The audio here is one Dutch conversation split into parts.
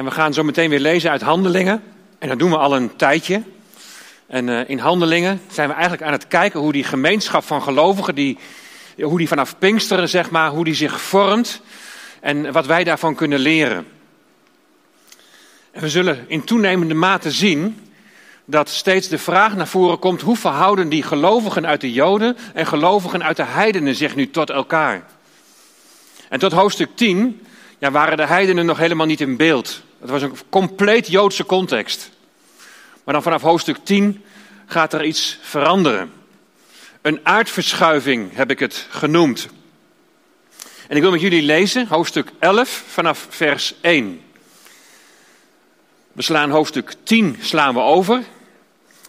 En we gaan zo meteen weer lezen uit Handelingen. En dat doen we al een tijdje. En uh, in Handelingen zijn we eigenlijk aan het kijken hoe die gemeenschap van gelovigen, die, hoe die vanaf Pinksteren, zeg maar, hoe die zich vormt. En wat wij daarvan kunnen leren. En we zullen in toenemende mate zien dat steeds de vraag naar voren komt: hoe verhouden die gelovigen uit de Joden en gelovigen uit de heidenen zich nu tot elkaar? En tot hoofdstuk 10 ja, waren de heidenen nog helemaal niet in beeld. Het was een compleet Joodse context. Maar dan vanaf hoofdstuk 10 gaat er iets veranderen. Een aardverschuiving heb ik het genoemd. En ik wil met jullie lezen hoofdstuk 11 vanaf vers 1. We slaan hoofdstuk 10 slaan we over.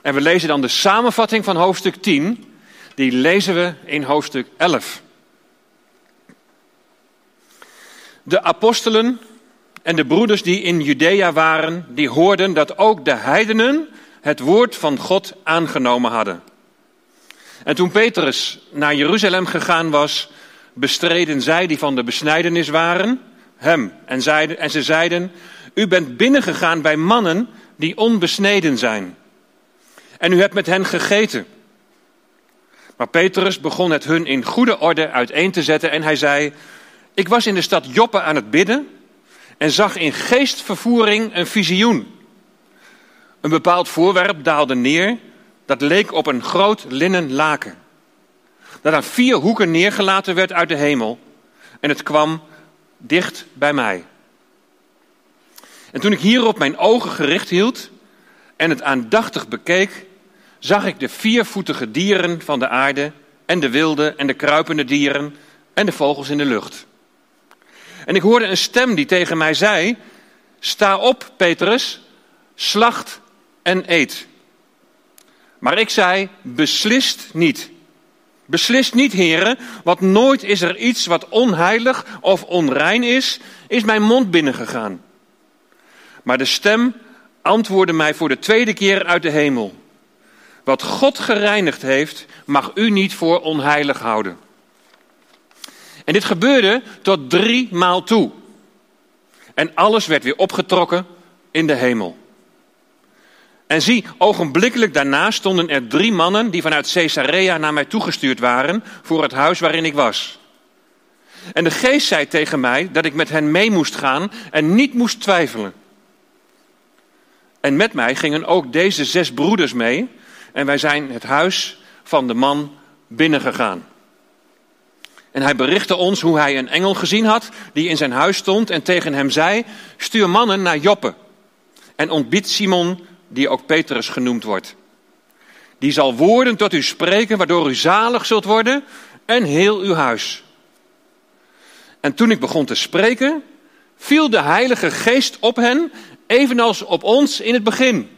En we lezen dan de samenvatting van hoofdstuk 10. Die lezen we in hoofdstuk 11. De apostelen en de broeders die in Judea waren, die hoorden dat ook de heidenen het woord van God aangenomen hadden. En toen Petrus naar Jeruzalem gegaan was, bestreden zij die van de besnijdenis waren, hem. En, zeiden, en ze zeiden, u bent binnengegaan bij mannen die onbesneden zijn. En u hebt met hen gegeten. Maar Petrus begon het hun in goede orde uiteen te zetten en hij zei, ik was in de stad Joppe aan het bidden en zag in geestvervoering een visioen. Een bepaald voorwerp daalde neer, dat leek op een groot linnen laken. Dat aan vier hoeken neergelaten werd uit de hemel. En het kwam dicht bij mij. En toen ik hierop mijn ogen gericht hield en het aandachtig bekeek, zag ik de viervoetige dieren van de aarde en de wilde en de kruipende dieren en de vogels in de lucht. En ik hoorde een stem die tegen mij zei: Sta op, Petrus, slacht en eet. Maar ik zei: Beslist niet. Beslist niet, heren, want nooit is er iets wat onheilig of onrein is, is mijn mond binnengegaan. Maar de stem antwoordde mij voor de tweede keer uit de hemel. Wat God gereinigd heeft, mag u niet voor onheilig houden. En dit gebeurde tot drie maal toe. En alles werd weer opgetrokken in de hemel. En zie, ogenblikkelijk daarna stonden er drie mannen die vanuit Caesarea naar mij toegestuurd waren voor het huis waarin ik was. En de geest zei tegen mij dat ik met hen mee moest gaan en niet moest twijfelen. En met mij gingen ook deze zes broeders mee en wij zijn het huis van de man binnengegaan. En hij berichtte ons hoe hij een engel gezien had die in zijn huis stond en tegen hem zei: Stuur mannen naar Joppe en ontbied Simon, die ook Petrus genoemd wordt. Die zal woorden tot u spreken, waardoor u zalig zult worden en heel uw huis. En toen ik begon te spreken, viel de Heilige Geest op hen, evenals op ons in het begin.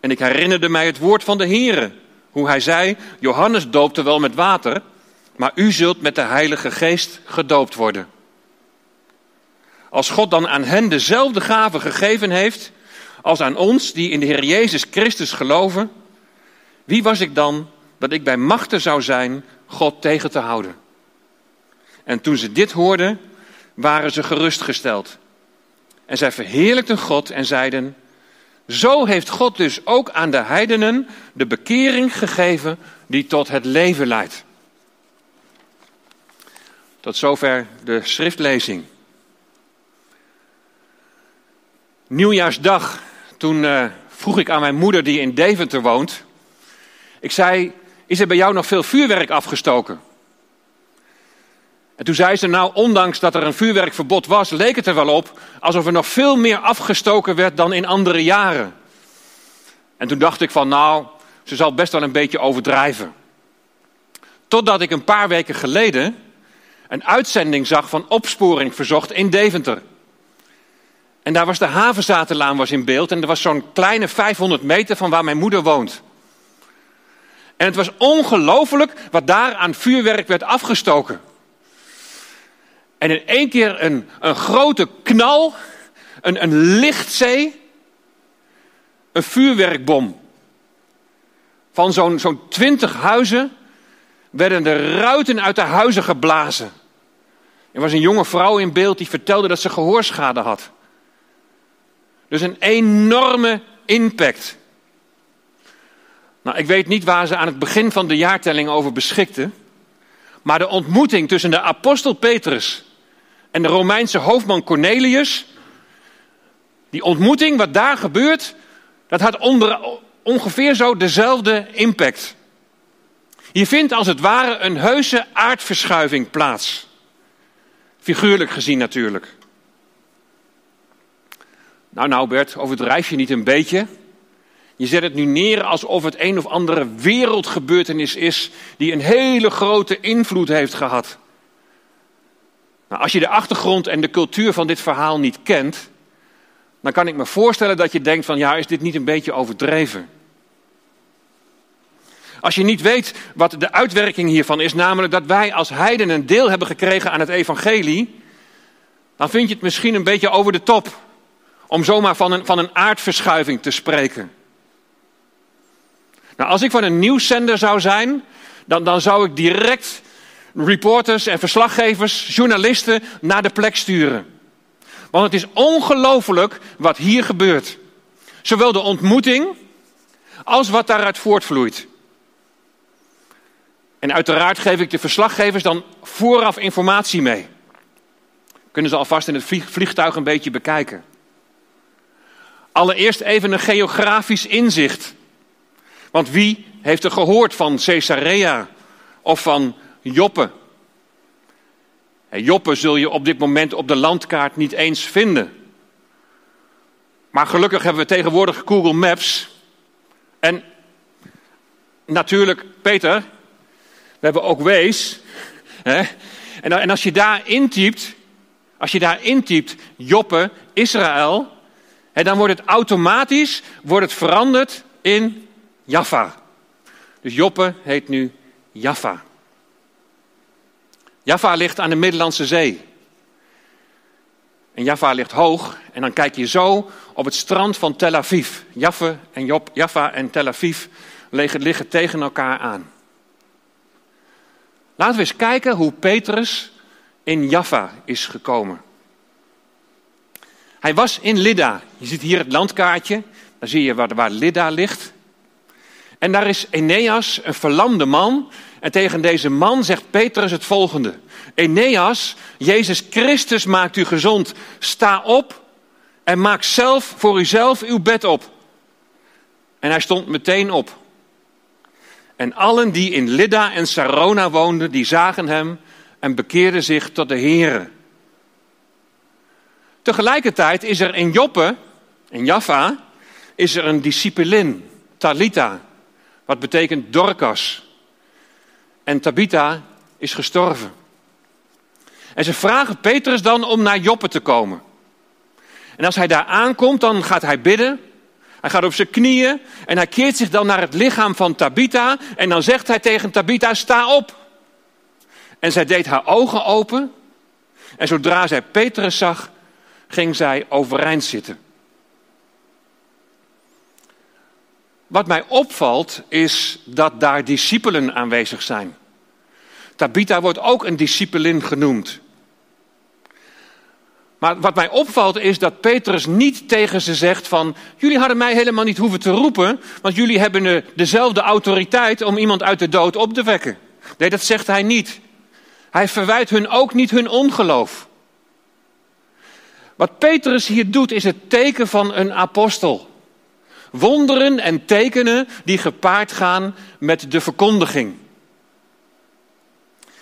En ik herinnerde mij het woord van de Heere, hoe hij zei: Johannes doopte wel met water maar u zult met de Heilige Geest gedoopt worden. Als God dan aan hen dezelfde gave gegeven heeft als aan ons die in de Heer Jezus Christus geloven, wie was ik dan dat ik bij machten zou zijn God tegen te houden? En toen ze dit hoorden, waren ze gerustgesteld. En zij verheerlijkten God en zeiden: Zo heeft God dus ook aan de heidenen de bekering gegeven die tot het leven leidt. Tot zover de schriftlezing. Nieuwjaarsdag, toen uh, vroeg ik aan mijn moeder die in Deventer woont. Ik zei, is er bij jou nog veel vuurwerk afgestoken? En toen zei ze, nou, ondanks dat er een vuurwerkverbod was, leek het er wel op alsof er nog veel meer afgestoken werd dan in andere jaren. En toen dacht ik van, nou, ze zal best wel een beetje overdrijven. Totdat ik een paar weken geleden een uitzending zag van opsporing verzocht in Deventer. En daar was de havenzatenlaan was in beeld en er was zo'n kleine 500 meter van waar mijn moeder woont. En het was ongelooflijk wat daar aan vuurwerk werd afgestoken. En in één keer een, een grote knal, een, een lichtzee, een vuurwerkbom. Van zo'n zo'n twintig huizen werden de ruiten uit de huizen geblazen. Er was een jonge vrouw in beeld die vertelde dat ze gehoorschade had. Dus een enorme impact. Nou, ik weet niet waar ze aan het begin van de jaartelling over beschikten. Maar de ontmoeting tussen de apostel Petrus en de Romeinse hoofdman Cornelius. Die ontmoeting, wat daar gebeurt, dat had ongeveer zo dezelfde impact. Hier vindt als het ware een heuse aardverschuiving plaats. Figuurlijk gezien natuurlijk. Nou, nou Bert, overdrijf je niet een beetje? Je zet het nu neer alsof het een of andere wereldgebeurtenis is die een hele grote invloed heeft gehad. Nou, als je de achtergrond en de cultuur van dit verhaal niet kent, dan kan ik me voorstellen dat je denkt van ja, is dit niet een beetje overdreven? Als je niet weet wat de uitwerking hiervan is, namelijk dat wij als heiden een deel hebben gekregen aan het evangelie, dan vind je het misschien een beetje over de top om zomaar van een, van een aardverschuiving te spreken. Nou, als ik van een nieuwszender zou zijn, dan, dan zou ik direct reporters en verslaggevers, journalisten naar de plek sturen. Want het is ongelooflijk wat hier gebeurt. Zowel de ontmoeting als wat daaruit voortvloeit. En uiteraard geef ik de verslaggevers dan vooraf informatie mee. Kunnen ze alvast in het vliegtuig een beetje bekijken. Allereerst even een geografisch inzicht. Want wie heeft er gehoord van Caesarea of van Joppe? Joppe zul je op dit moment op de landkaart niet eens vinden. Maar gelukkig hebben we tegenwoordig Google Maps. En natuurlijk, Peter, we hebben ook Waze. Hè? En, als je daar intypt, als je daar intypt Joppe, Israël, hè, dan wordt het automatisch wordt het veranderd in Jaffa. Dus Joppe heet nu Jaffa. Jaffa ligt aan de Middellandse Zee. En Jaffa ligt hoog en dan kijk je zo op het strand van Tel Aviv. Jaffa en, Job, Jaffa en Tel Aviv liggen, liggen tegen elkaar aan. Laten we eens kijken hoe Petrus in Jaffa is gekomen. Hij was in Lydda. Je ziet hier het landkaartje. Daar zie je waar, waar ligt. En daar is Eneas, een verlamde man. En tegen deze man zegt Petrus het volgende. Eneas, Jezus Christus maakt u gezond. Sta op en maak zelf voor uzelf uw bed op. En hij stond meteen op. En allen die in Lydda en Sarona woonden, die zagen hem en bekeerden zich tot de Here. Tegelijkertijd is er in Joppe, in Jaffa, is er een discipelin, Talita, wat betekent Dorcas. En Tabitha is gestorven. En ze vragen Petrus dan om naar Joppe te komen. En als hij daar aankomt, dan gaat hij bidden. Hij gaat op zijn knieën en hij keert zich dan naar het lichaam van Tabitha. En dan zegt hij tegen Tabitha, sta op. En zij deed haar ogen open. En zodra zij Petrus zag, ging zij overeind zitten. Wat mij opvalt is dat daar discipelen aanwezig zijn. Tabitha wordt ook een discipelin genoemd. Maar wat mij opvalt is dat Petrus niet tegen ze zegt van... jullie hadden mij helemaal niet hoeven te roepen... want jullie hebben dezelfde autoriteit om iemand uit de dood op te wekken. Nee, dat zegt hij niet. Hij verwijt hun ook niet hun ongeloof. Wat Petrus hier doet is het teken van een apostel. Wonderen en tekenen die gepaard gaan met de verkondiging.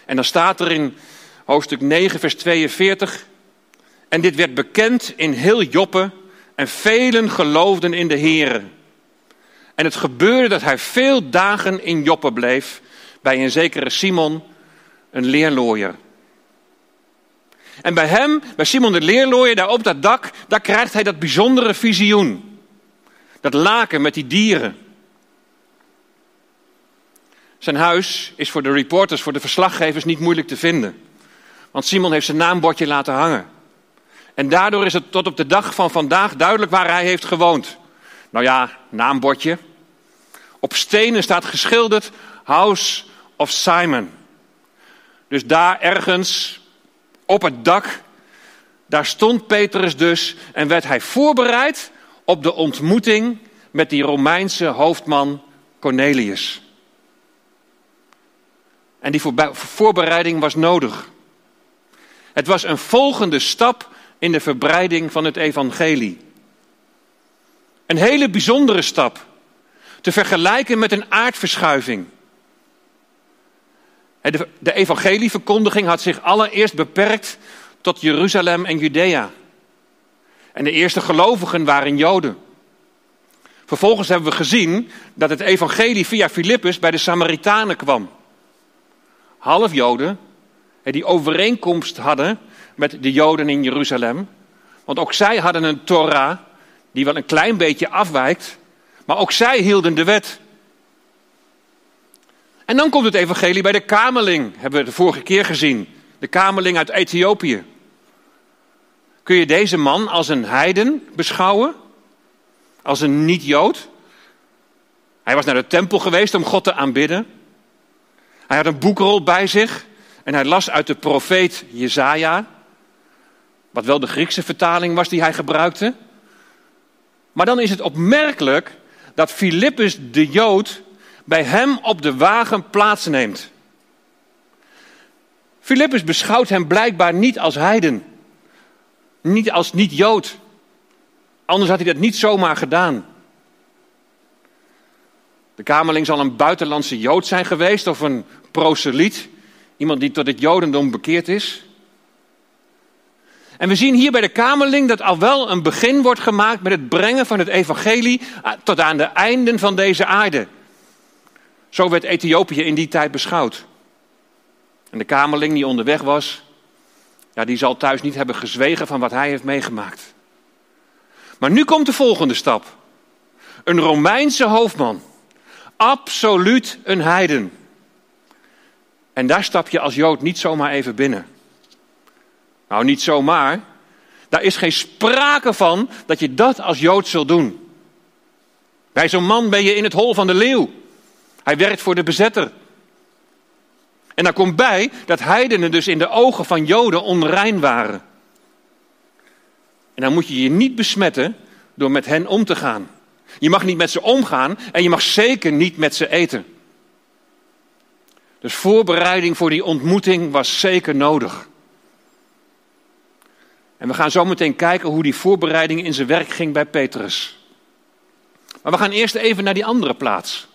En dan staat er in hoofdstuk 9, vers 42. En dit werd bekend in heel Joppe en velen geloofden in de Here. En het gebeurde dat hij veel dagen in Joppe bleef bij een zekere Simon, een leerlooier. En bij hem, bij Simon de leerlooier, daar op dat dak, daar krijgt hij dat bijzondere visioen. Dat laken met die dieren. Zijn huis is voor de reporters, voor de verslaggevers niet moeilijk te vinden. Want Simon heeft zijn naambordje laten hangen. En daardoor is het tot op de dag van vandaag duidelijk waar hij heeft gewoond. Nou ja, naambordje. Op stenen staat geschilderd House of Simon. Dus daar ergens op het dak, daar stond Petrus dus en werd hij voorbereid op de ontmoeting met die Romeinse hoofdman Cornelius. En die voorbereiding was nodig. Het was een volgende stap in de verbreiding van het evangelie. Een hele bijzondere stap. Te vergelijken met een aardverschuiving. De evangelieverkondiging had zich allereerst beperkt tot Jeruzalem en Judea. En de eerste gelovigen waren Joden. Vervolgens hebben we gezien dat het evangelie via Filippus bij de Samaritanen kwam. Half Joden, die overeenkomst hadden met de Joden in Jeruzalem. Want ook zij hadden een Torah die wel een klein beetje afwijkt, maar ook zij hielden de wet. En dan komt het evangelie bij de kameling, hebben we de vorige keer gezien. De kameling uit Ethiopië. Kun je deze man als een heiden beschouwen? Als een niet-Jood? Hij was naar de tempel geweest om God te aanbidden. Hij had een boekrol bij zich en hij las uit de profeet Jezaja. Wat wel de Griekse vertaling was die hij gebruikte. Maar dan is het opmerkelijk dat Filippus de Jood bij hem op de wagen plaatsneemt. Filippus beschouwt hem blijkbaar niet als heiden. Niet als niet-Jood. Anders had hij dat niet zomaar gedaan. De kamerling zal een buitenlandse Jood zijn geweest of een proseliet. Iemand die tot het Jodendom bekeerd is. En we zien hier bij de kamerling dat al wel een begin wordt gemaakt met het brengen van het evangelie tot aan de einden van deze aarde. Zo werd Ethiopië in die tijd beschouwd. En de kamerling die onderweg was, ja, die zal thuis niet hebben gezwegen van wat hij heeft meegemaakt. Maar nu komt de volgende stap. Een Romeinse hoofdman. Absoluut een heiden. En daar stap je als Jood niet zomaar even binnen. Nou, niet zomaar. Daar is geen sprake van dat je dat als Jood zult doen. Bij zo'n man ben je in het hol van de leeuw. Hij werkt voor de bezetter. En daar komt bij dat heidenen dus in de ogen van Joden onrein waren. En dan moet je je niet besmetten door met hen om te gaan. Je mag niet met ze omgaan en je mag zeker niet met ze eten. Dus voorbereiding voor die ontmoeting was zeker nodig. En we gaan zo meteen kijken hoe die voorbereiding in zijn werk ging bij Petrus. Maar we gaan eerst even naar die andere plaats.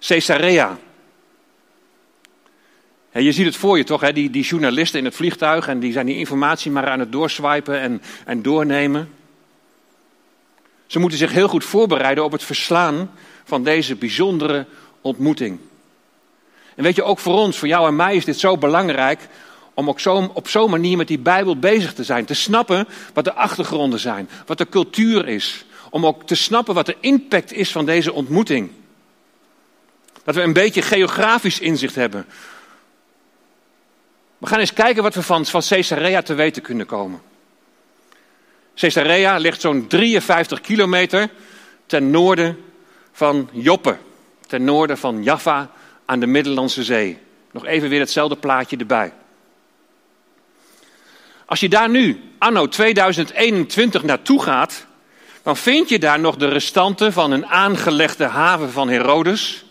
Caesarea. je ziet het voor je toch, die, die journalisten in het vliegtuig en die zijn die informatie maar aan het doorswipen en, en doornemen. Ze moeten zich heel goed voorbereiden op het verslaan van deze bijzondere ontmoeting. En weet je, ook voor ons, voor jou en mij is dit zo belangrijk om ook zo, op zo'n manier met die Bijbel bezig te zijn. Te snappen wat de achtergronden zijn, wat de cultuur is. Om ook te snappen wat de impact is van deze ontmoeting. Dat we een beetje geografisch inzicht hebben. We gaan eens kijken wat we van, van Caesarea te weten kunnen komen. Caesarea ligt zo'n 53 kilometer ten noorden van Joppe, ten noorden van Jaffa aan de Middellandse Zee. Nog even weer hetzelfde plaatje erbij. Als je daar nu, anno 2021, naartoe gaat, dan vind je daar nog de restanten van een aangelegde haven van Herodes.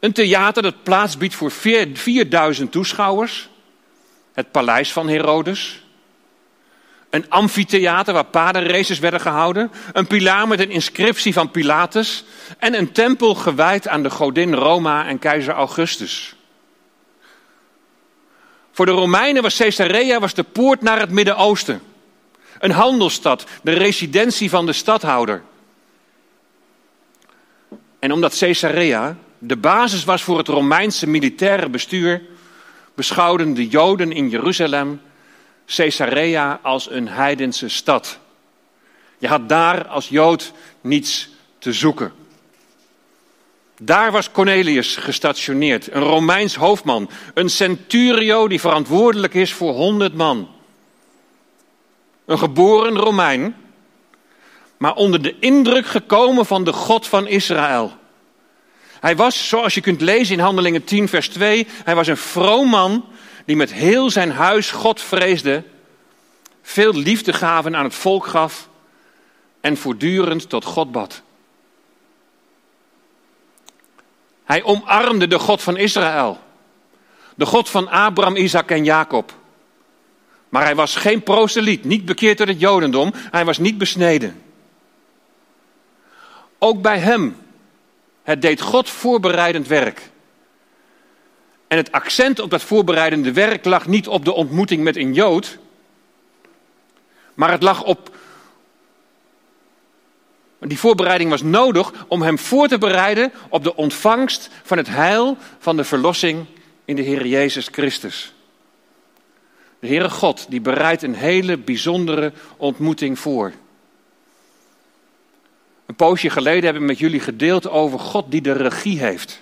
Een theater dat plaats biedt voor 4000 toeschouwers. Het paleis van Herodes. Een amfitheater waar paardenraces werden gehouden. Een pilaar met een inscriptie van Pilatus. En een tempel gewijd aan de godin Roma en keizer Augustus. Voor de Romeinen was Caesarea was de poort naar het Midden-Oosten. Een handelsstad, de residentie van de stadhouder. En omdat Caesarea de basis was voor het Romeinse militaire bestuur, beschouwden de Joden in Jeruzalem Caesarea als een heidense stad. Je had daar als Jood niets te zoeken. Daar was Cornelius gestationeerd, een Romeins hoofdman, een centurio die verantwoordelijk is voor honderd man. Een geboren Romein, maar onder de indruk gekomen van de God van Israël. Hij was, zoals je kunt lezen in Handelingen 10, vers 2, hij was een vroom man die met heel zijn huis God vreesde, veel liefde gaven aan het volk gaf en voortdurend tot God bad. Hij omarmde de God van Israël, de God van Abraham, Isaac en Jacob. Maar hij was geen proseliet, niet bekeerd door het Jodendom, hij was niet besneden. Ook bij hem, het deed God voorbereidend werk. En het accent op dat voorbereidende werk lag niet op de ontmoeting met een Jood, maar het lag op. Die voorbereiding was nodig om hem voor te bereiden op de ontvangst van het heil van de verlossing in de Heer Jezus Christus. De Heere God die bereidt een hele bijzondere ontmoeting voor. Een poosje geleden heb ik met jullie gedeeld over God die de regie heeft.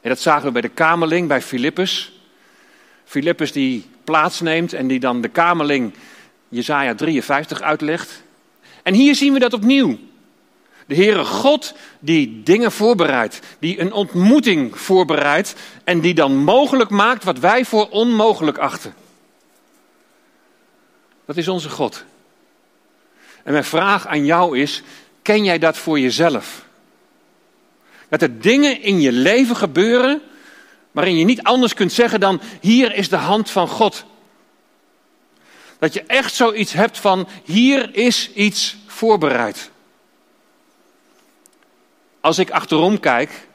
En dat zagen we bij de kamerling, bij Filippus. Filippus die plaatsneemt en die dan de kamerling Jezaja 53 uitlegt. En hier zien we dat opnieuw. De Heere God die dingen voorbereidt, die een ontmoeting voorbereidt en die dan mogelijk maakt wat wij voor onmogelijk achten. Dat is onze God. En mijn vraag aan jou is, ken jij dat voor jezelf? Dat er dingen in je leven gebeuren waarin je niet anders kunt zeggen dan hier is de hand van God. Dat je echt zoiets hebt van hier is iets voorbereid. Als ik achterom kijk,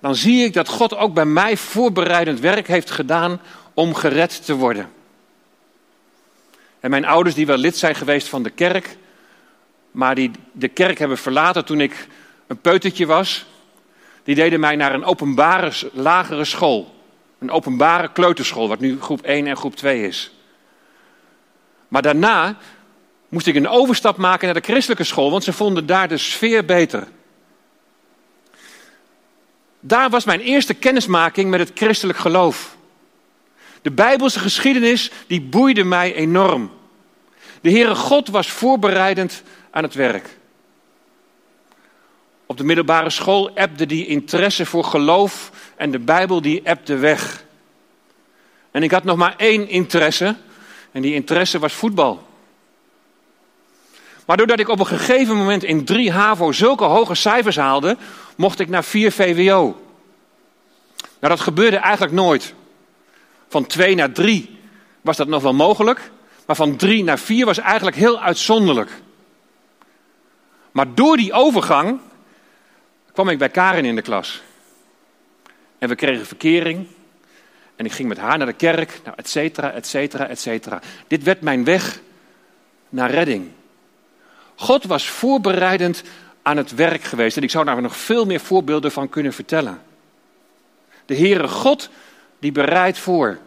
dan zie ik dat God ook bij mij voorbereidend werk heeft gedaan om gered te worden. En mijn ouders, die wel lid zijn geweest van de kerk, maar die de kerk hebben verlaten toen ik een peutertje was, die deden mij naar een openbare lagere school. Een openbare kleuterschool, wat nu groep 1 en groep 2 is. Maar daarna moest ik een overstap maken naar de christelijke school, want ze vonden daar de sfeer beter. Daar was mijn eerste kennismaking met het christelijk geloof. De Bijbelse geschiedenis die boeide mij enorm. De Heere God was voorbereidend aan het werk. Op de middelbare school ebde die interesse voor geloof en de Bijbel die ebde weg. En ik had nog maar één interesse en die interesse was voetbal. Maar doordat ik op een gegeven moment in 3 HAVO zulke hoge cijfers haalde, mocht ik naar 4 VWO. Nou, dat gebeurde eigenlijk nooit. Van 2 naar 3 was dat nog wel mogelijk, maar van 3 naar 4 was eigenlijk heel uitzonderlijk. Maar door die overgang kwam ik bij Karin in de klas. En we kregen verkering. En ik ging met haar naar de kerk, nou, et cetera, et cetera, et cetera. Dit werd mijn weg naar redding. God was voorbereidend aan het werk geweest. En ik zou daar nog veel meer voorbeelden van kunnen vertellen. De Heere God, die bereidt voor.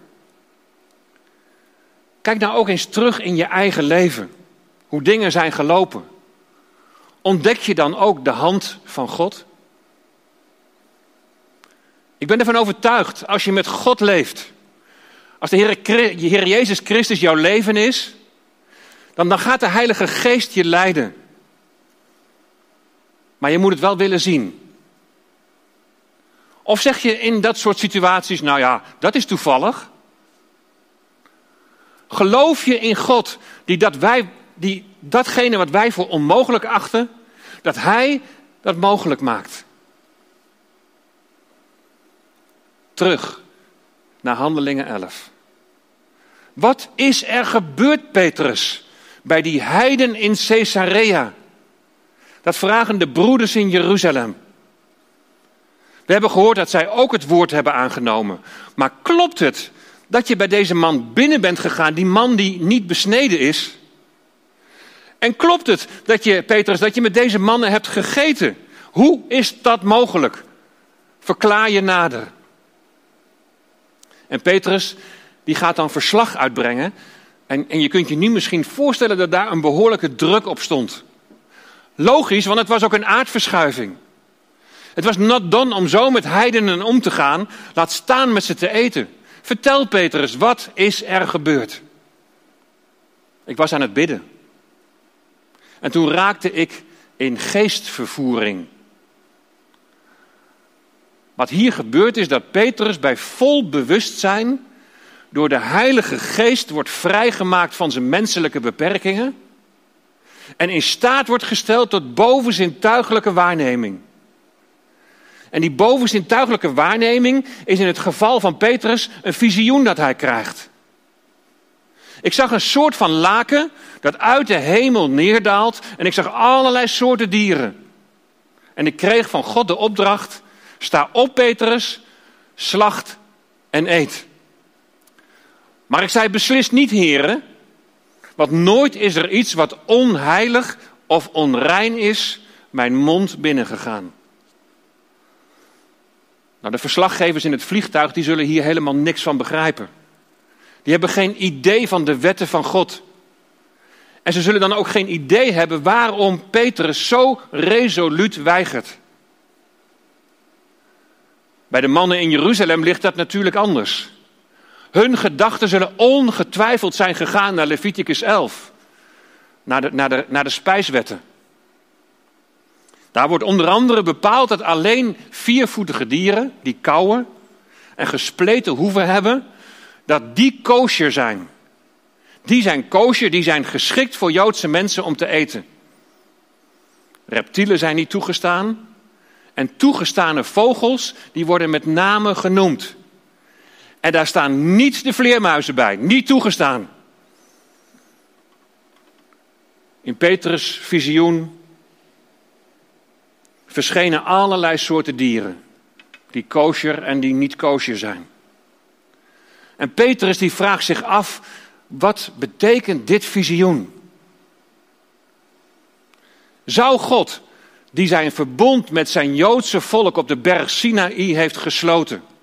Kijk nou ook eens terug in je eigen leven. Hoe dingen zijn gelopen. Ontdek je dan ook de hand van God? Ik ben ervan overtuigd, als je met God leeft, als de Heer, Jezus Christus jouw leven is, dan, dan gaat de Heilige Geest je leiden. Maar je moet het wel willen zien. Of zeg je in dat soort situaties, nou ja, dat is toevallig. Geloof je in God die, dat wij, die datgene wat wij voor onmogelijk achten, dat Hij dat mogelijk maakt? Terug naar Handelingen 11. Wat is er gebeurd, Petrus, bij die heiden in Caesarea? Dat vragen de broeders in Jeruzalem. We hebben gehoord dat zij ook het woord hebben aangenomen. Maar klopt het dat je bij deze man binnen bent gegaan, die man die niet besneden is? En klopt het dat je, Petrus, dat je met deze mannen hebt gegeten? Hoe is dat mogelijk? Verklaar je nader. En Petrus, die gaat dan verslag uitbrengen. En, en je kunt je nu misschien voorstellen dat daar een behoorlijke druk op stond. Logisch, want het was ook een aardverschuiving. Het was not done om zo met heidenen om te gaan, laat staan met ze te eten. Vertel Petrus, wat is er gebeurd? Ik was aan het bidden. En toen raakte ik in geestvervoering. Wat hier gebeurt is dat Petrus bij vol bewustzijn door de Heilige Geest wordt vrijgemaakt van zijn menselijke beperkingen. En in staat wordt gesteld tot bovenzintuigelijke waarneming. En die bovenzintuigelijke waarneming is in het geval van Petrus een visioen dat hij krijgt. Ik zag een soort van laken dat uit de hemel neerdaalt en ik zag allerlei soorten dieren. En ik kreeg van God de opdracht: sta op, Petrus, slacht en eet. Maar ik zei beslist niet, heren, want nooit is er iets wat onheilig of onrein is mijn mond binnengegaan. Nou, de verslaggevers in het vliegtuig die zullen hier helemaal niks van begrijpen. Die hebben geen idee van de wetten van God. En ze zullen dan ook geen idee hebben waarom Petrus zo resoluut weigert. Bij de mannen in Jeruzalem ligt dat natuurlijk anders. Hun gedachten zullen ongetwijfeld zijn gegaan naar Leviticus 11, naar de, naar de, naar de spijswetten. Daar wordt onder andere bepaald dat alleen viervoetige dieren, die kauwen en gespleten hoeven hebben, dat die kosher zijn. Die zijn kosher, die zijn geschikt voor Joodse mensen om te eten. Reptielen zijn niet toegestaan. En toegestane vogels, die worden met name genoemd. En daar staan niet de vleermuizen bij, niet toegestaan. In Petrus' visioen verschenen allerlei soorten dieren, die kosher en die niet kosher zijn. En Petrus die vraagt zich af, wat betekent dit visioen? Zou God, die zijn verbond met zijn Joodse volk op de berg Sinaï heeft gesloten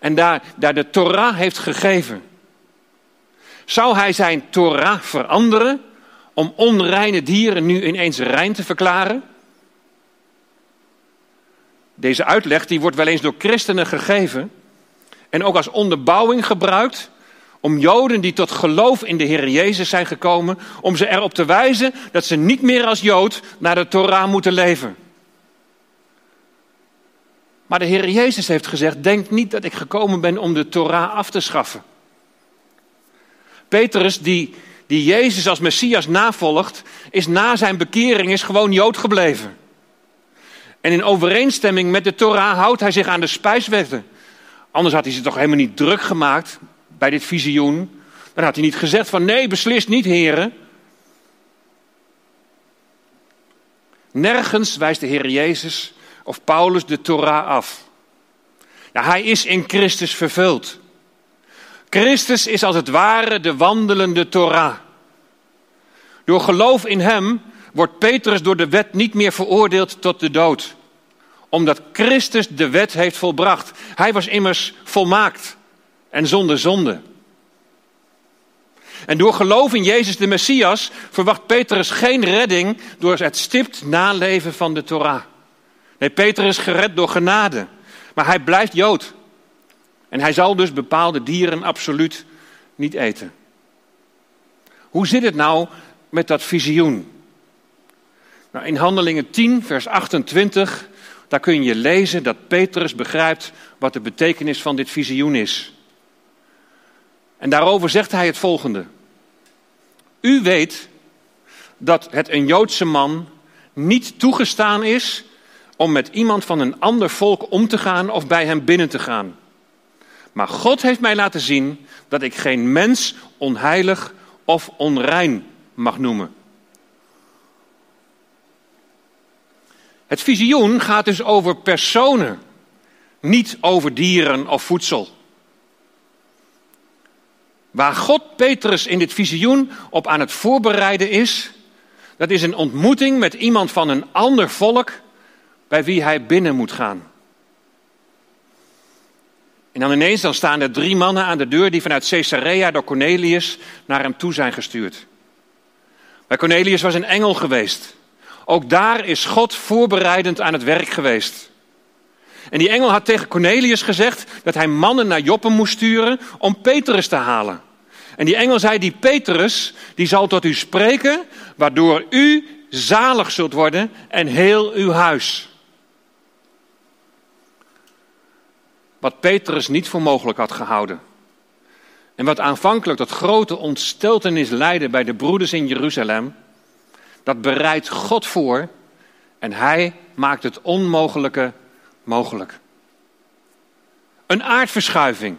en daar, de Torah heeft gegeven, zou hij zijn Torah veranderen om onreine dieren nu ineens rein te verklaren? Deze uitleg die wordt wel eens door christenen gegeven en ook als onderbouwing gebruikt om Joden die tot geloof in de Heer Jezus zijn gekomen, om ze erop te wijzen dat ze niet meer als Jood naar de Torah moeten leven. Maar de Heer Jezus heeft gezegd: Denk niet dat ik gekomen ben om de Torah af te schaffen. Petrus, die, die Jezus als Messias navolgt, is na zijn bekering is gewoon Jood gebleven. En in overeenstemming met de Torah houdt hij zich aan de spijswetten. Anders had hij ze toch helemaal niet druk gemaakt bij dit visioen. Dan had hij niet gezegd van nee, beslist niet, heren. Nergens wijst de Heer Jezus of Paulus de Torah af. Ja, hij is in Christus vervuld. Christus is als het ware de wandelende Torah. Door geloof in hem wordt Petrus door de wet niet meer veroordeeld tot de dood. Omdat Christus de wet heeft volbracht. Hij was immers volmaakt en zonder zonde. En door geloof in Jezus de Messias verwacht Petrus geen redding door het stipt naleven van de Torah. Nee, Petrus is gered door genade. Maar hij blijft Jood. En hij zal dus bepaalde dieren absoluut niet eten. Hoe zit het nou met dat visioen? Nou, in Handelingen 10, vers 28, daar kun je lezen dat Petrus begrijpt wat de betekenis van dit visioen is. En daarover zegt hij het volgende. U weet dat het een Joodse man niet toegestaan is om met iemand van een ander volk om te gaan of bij hem binnen te gaan. Maar God heeft mij laten zien dat ik geen mens onheilig of onrein mag noemen. Het visioen gaat dus over personen, niet over dieren of voedsel. Waar God Petrus in dit visioen op aan het voorbereiden is, dat is een ontmoeting met iemand van een ander volk bij wie hij binnen moet gaan. En dan ineens dan staan er drie mannen aan de deur die vanuit Caesarea door Cornelius naar hem toe zijn gestuurd. Bij Cornelius was een engel geweest. Ook daar is God voorbereidend aan het werk geweest. En die engel had tegen Cornelius gezegd dat hij mannen naar Joppe moest sturen om Petrus te halen. En die engel zei, die Petrus, die zal tot u spreken, waardoor u zalig zult worden en heel uw huis. Wat Petrus niet voor mogelijk had gehouden. En wat aanvankelijk tot grote ontsteltenis leidde bij de broeders in Jeruzalem, dat bereidt God voor en hij maakt het onmogelijke mogelijk. Een aardverschuiving.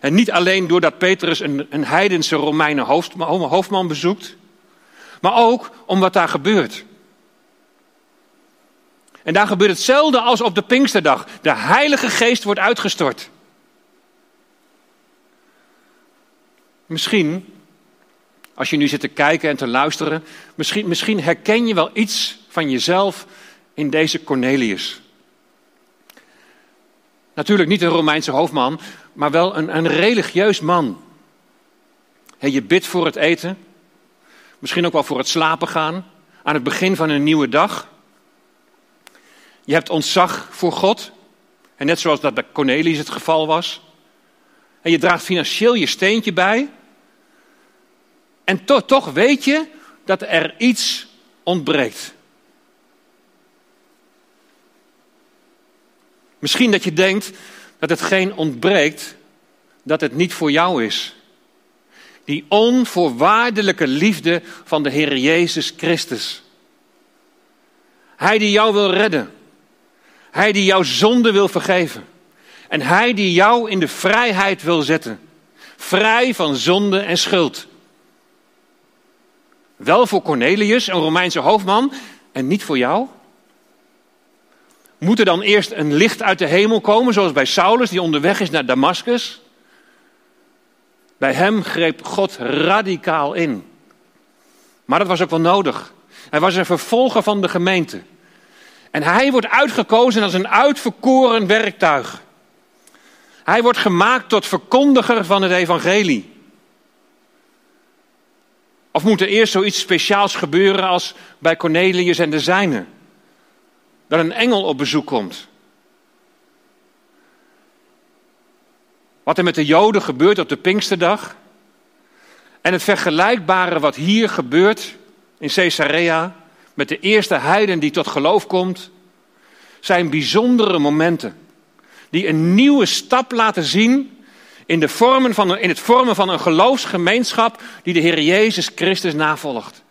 En niet alleen doordat Petrus een, een heidense Romeinen hoofdman bezoekt, maar ook om wat daar gebeurt. En daar gebeurt hetzelfde als op de Pinksterdag. De Heilige Geest wordt uitgestort. Misschien, als je nu zit te kijken en te luisteren, misschien, misschien herken je wel iets van jezelf in deze Cornelius. Natuurlijk niet een Romeinse hoofdman, maar wel een, een religieus man. je bidt voor het eten, misschien ook wel voor het slapen gaan, aan het begin van een nieuwe dag. Je hebt ontzag voor God, en net zoals dat bij Cornelius het geval was. En je draagt financieel je steentje bij. En to toch weet je dat er iets ontbreekt. Misschien dat je denkt dat het geen ontbreekt, dat het niet voor jou is. Die onvoorwaardelijke liefde van de Heer Jezus Christus. Hij die jou wil redden. Hij die jouw zonde wil vergeven. En hij die jou in de vrijheid wil zetten. Vrij van zonde en schuld. Wel voor Cornelius, een Romeinse hoofdman, en niet voor jou? Moet er dan eerst een licht uit de hemel komen, zoals bij Saulus, die onderweg is naar Damascus? Bij hem greep God radicaal in. Maar dat was ook wel nodig. Hij was een vervolger van de gemeente. En hij wordt uitgekozen als een uitverkoren werktuig. Hij wordt gemaakt tot verkondiger van het evangelie. Of moet er eerst zoiets speciaals gebeuren als bij Cornelius en de zijnen? Dat een engel op bezoek komt. Wat er met de Joden gebeurt op de Pinksterdag. En het vergelijkbare wat hier gebeurt in Caesarea met de eerste heiden die tot geloof komt, zijn bijzondere momenten. Die een nieuwe stap laten zien in, de vormen van in het vormen van een geloofsgemeenschap die de Heer Jezus Christus navolgt.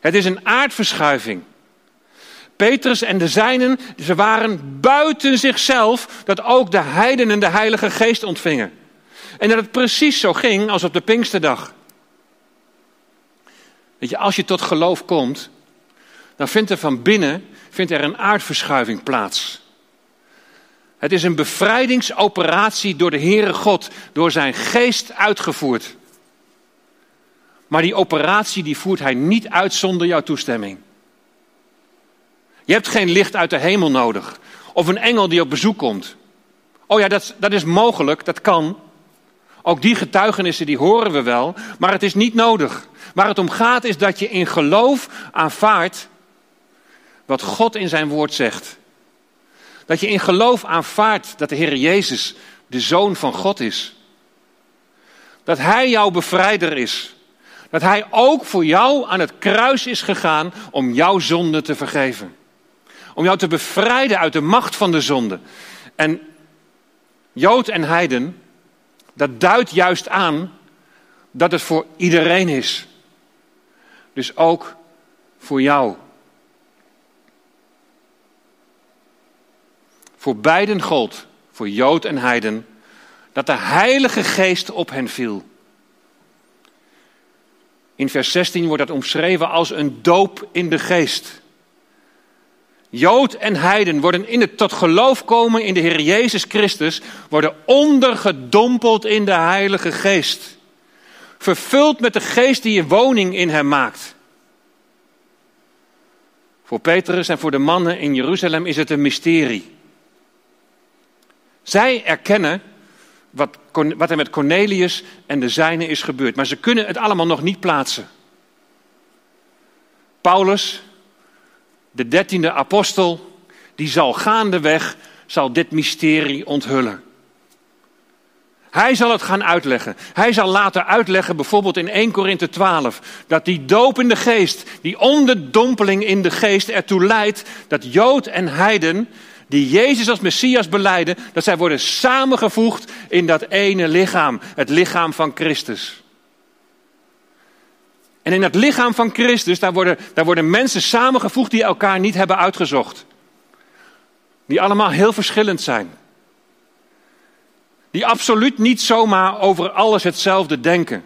Het is een aardverschuiving. Petrus en de zijnen, ze waren buiten zichzelf dat ook de heidenen de Heilige Geest ontvingen. En dat het precies zo ging als op de Pinksterdag. Weet je, als je tot geloof komt, dan vindt er van binnen vindt er een aardverschuiving plaats. Het is een bevrijdingsoperatie door de Heere God, door zijn geest uitgevoerd. Maar die operatie die voert hij niet uit zonder jouw toestemming. Je hebt geen licht uit de hemel nodig. Of een engel die op bezoek komt. Oh ja, dat, dat is mogelijk, dat kan. Ook die getuigenissen die horen we wel, maar het is niet nodig. Waar het om gaat is dat je in geloof aanvaardt wat God in zijn woord zegt. Dat je in geloof aanvaardt dat de Heer Jezus de Zoon van God is. Dat Hij jouw bevrijder is. Dat Hij ook voor jou aan het kruis is gegaan om jouw zonde te vergeven. Om jou te bevrijden uit de macht van de zonde. En Jood en Heiden, dat duidt juist aan dat het voor iedereen is. Dus ook voor jou. Voor beiden gold, voor Jood en Heiden, dat de Heilige Geest op hen viel. In vers 16 wordt dat omschreven als een doop in de geest. Jood en heiden worden in het tot geloof komen in de Heer Jezus Christus, worden ondergedompeld in de Heilige Geest. Vervuld met de geest die een woning in hem maakt. Voor Petrus en voor de mannen in Jeruzalem is het een mysterie. Zij erkennen wat, wat er met Cornelius en de zijnen is gebeurd, maar ze kunnen het allemaal nog niet plaatsen. Paulus, de dertiende apostel, die zal gaandeweg zal dit mysterie onthullen. Hij zal het gaan uitleggen. Hij zal later uitleggen, bijvoorbeeld in 1 Korinthe 12, dat die doop in de geest, die onderdompeling in de geest ertoe leidt dat Jood en Heiden, die Jezus als Messias beleiden, dat zij worden samengevoegd in dat ene lichaam, het lichaam van Christus. En in het lichaam van Christus, daar worden, daar worden mensen samengevoegd die elkaar niet hebben uitgezocht. Die allemaal heel verschillend zijn. Die absoluut niet zomaar over alles hetzelfde denken.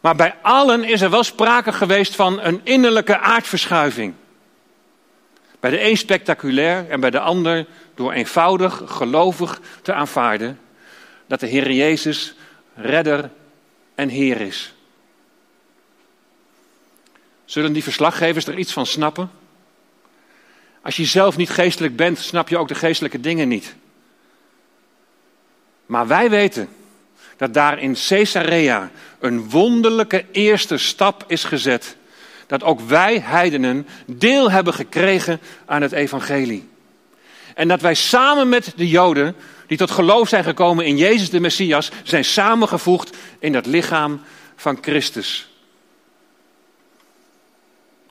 Maar bij allen is er wel sprake geweest van een innerlijke aardverschuiving. Bij de een spectaculair en bij de ander door eenvoudig gelovig te aanvaarden dat de Heer Jezus redder en Heer is. Zullen die verslaggevers er iets van snappen? Als je zelf niet geestelijk bent, snap je ook de geestelijke dingen niet. Maar wij weten dat daar in Caesarea een wonderlijke eerste stap is gezet. Dat ook wij heidenen deel hebben gekregen aan het evangelie. En dat wij samen met de Joden, die tot geloof zijn gekomen in Jezus de Messias, zijn samengevoegd in dat lichaam van Christus.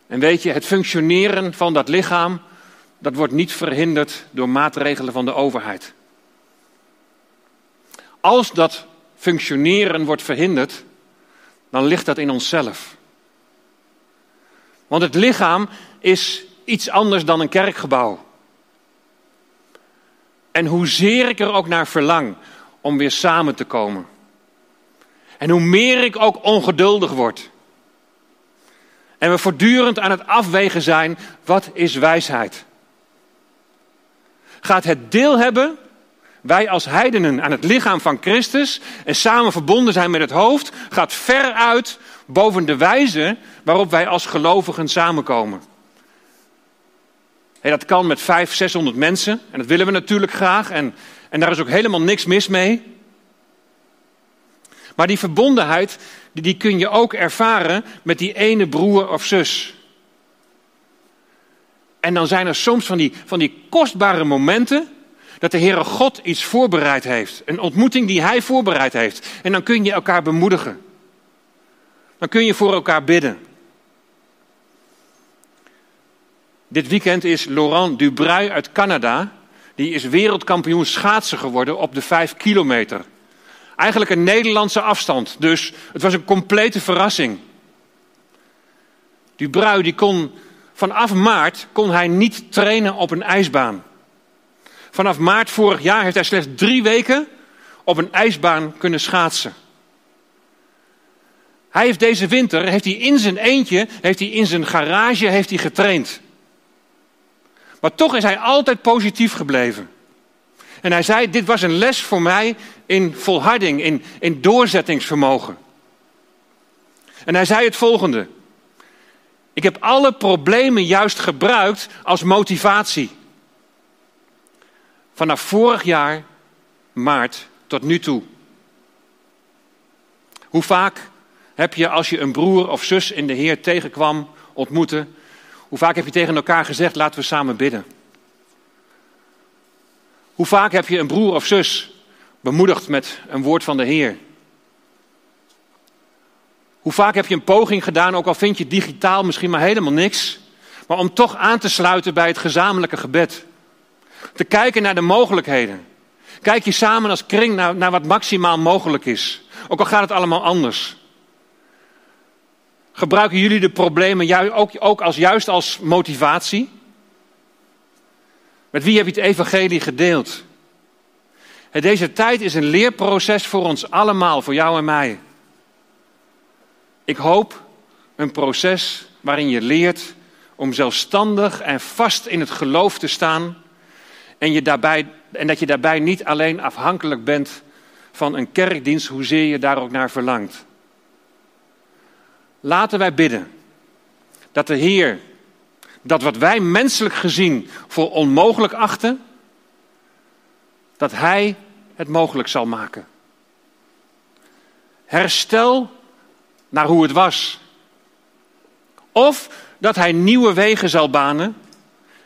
En weet je, het functioneren van dat lichaam, dat wordt niet verhinderd door maatregelen van de overheid. Als dat functioneren wordt verhinderd, dan ligt dat in onszelf. Want het lichaam is iets anders dan een kerkgebouw. En hoezeer ik er ook naar verlang om weer samen te komen. En hoe meer ik ook ongeduldig word. En we voortdurend aan het afwegen zijn, wat is wijsheid? Gaat het deel hebben, wij als heidenen, aan het lichaam van Christus en samen verbonden zijn met het hoofd, gaat ver uit boven de wijze waarop wij als gelovigen samenkomen. Hey, dat kan met 500, 600 mensen en dat willen we natuurlijk graag en, en daar is ook helemaal niks mis mee. Maar die verbondenheid, die, die kun je ook ervaren met die ene broer of zus. En dan zijn er soms van die, van die kostbare momenten dat de Heere God iets voorbereid heeft. Een ontmoeting die Hij voorbereid heeft. En dan kun je elkaar bemoedigen. Dan kun je voor elkaar bidden. Dit weekend is Laurent Dubreuil uit Canada. Die is wereldkampioen schaatsen geworden op de 5 kilometer. Eigenlijk een Nederlandse afstand. Dus het was een complete verrassing. Dubreuil die kon vanaf maart kon hij niet trainen op een ijsbaan. Vanaf maart vorig jaar heeft hij slechts drie weken op een ijsbaan kunnen schaatsen. Hij heeft deze winter, heeft hij in zijn eentje, heeft hij in zijn garage heeft hij getraind. Maar toch is hij altijd positief gebleven. En hij zei, dit was een les voor mij in volharding, in, in doorzettingsvermogen. En hij zei het volgende. Ik heb alle problemen juist gebruikt als motivatie. Vanaf vorig jaar, maart, tot nu toe. Hoe vaak heb je als je een broer of zus in de Heer tegenkwam, ontmoette, hoe vaak heb je tegen elkaar gezegd, laten we samen bidden? Hoe vaak heb je een broer of zus bemoedigd met een woord van de Heer? Hoe vaak heb je een poging gedaan, ook al vind je digitaal misschien maar helemaal niks, maar om toch aan te sluiten bij het gezamenlijke gebed? Te kijken naar de mogelijkheden. Kijk je samen als kring naar, naar wat maximaal mogelijk is. Ook al gaat het allemaal anders. Gebruiken jullie de problemen ook, ook als, juist als motivatie? Met wie heb je het evangelie gedeeld? Deze tijd is een leerproces voor ons allemaal, voor jou en mij. Ik hoop een proces waarin je leert om zelfstandig en vast in het geloof te staan en, je daarbij, en dat je daarbij niet alleen afhankelijk bent van een kerkdienst, hoezeer je daar ook naar verlangt. Laten wij bidden dat de Heer dat wat wij menselijk gezien voor onmogelijk achten, dat Hij het mogelijk zal maken. Herstel naar hoe het was. Of dat Hij nieuwe wegen zal banen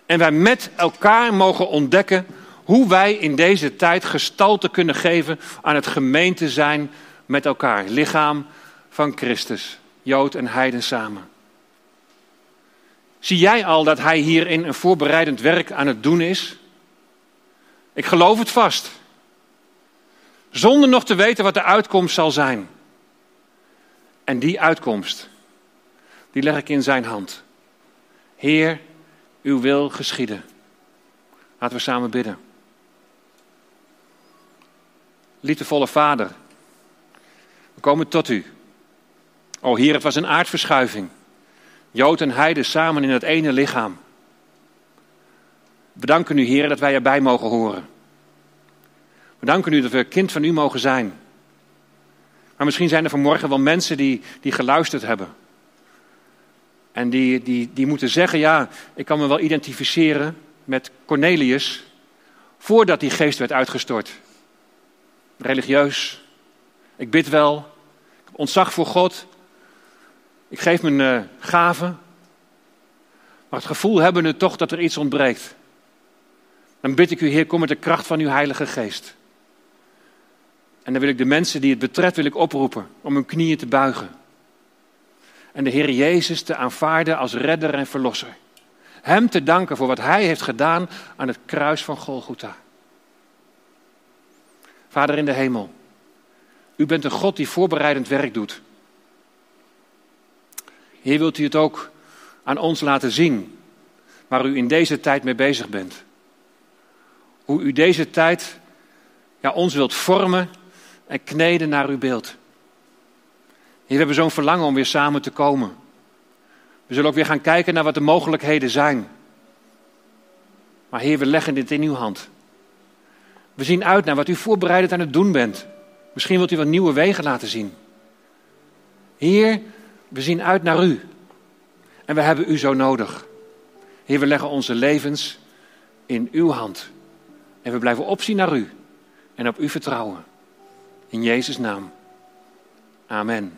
en wij met elkaar mogen ontdekken hoe wij in deze tijd gestalte kunnen geven aan het gemeente zijn met elkaar. Lichaam van Christus, Jood en Heiden samen. Zie jij al dat hij hierin een voorbereidend werk aan het doen is? Ik geloof het vast. Zonder nog te weten wat de uitkomst zal zijn. En die uitkomst, die leg ik in zijn hand. Heer, uw wil geschieden. Laten we samen bidden. Liefdevolle Vader, we komen tot u. O Heer, het was een aardverschuiving. Jood en Heide samen in het ene lichaam. We danken u, Heer, dat wij erbij mogen horen. We danken u dat we kind van u mogen zijn. Maar misschien zijn er vanmorgen wel mensen die, die geluisterd hebben. En die, die, die moeten zeggen, ja, ik kan me wel identificeren met Cornelius voordat die geest werd uitgestort. Religieus. Ik bid wel. Ik ontzag voor God. Ik geef mijn uh, gaven. Maar het gevoel hebben we toch dat er iets ontbreekt. Dan bid ik u, Heer, kom met de kracht van uw Heilige Geest. En dan wil ik de mensen die het betreft wil ik oproepen om hun knieën te buigen. En de Heer Jezus te aanvaarden als redder en verlosser. Hem te danken voor wat Hij heeft gedaan aan het kruis van Golgotha. Vader in de hemel, u bent een God die voorbereidend werk doet. Heer, wilt u het ook aan ons laten zien waar u in deze tijd mee bezig bent. Hoe u deze tijd ja, ons wilt vormen en kneden naar uw beeld. Heer, we hebben zo'n verlangen om weer samen te komen. We zullen ook weer gaan kijken naar wat de mogelijkheden zijn. Maar Heer, we leggen dit in uw hand. We zien uit naar wat u voorbereidend aan het doen bent. Misschien wilt u wat nieuwe wegen laten zien. Heer, we zien uit naar u. En we hebben u zo nodig. Heer, we leggen onze levens in uw hand. En we blijven opzien naar u en op u vertrouwen. In Jezus' naam. Amen.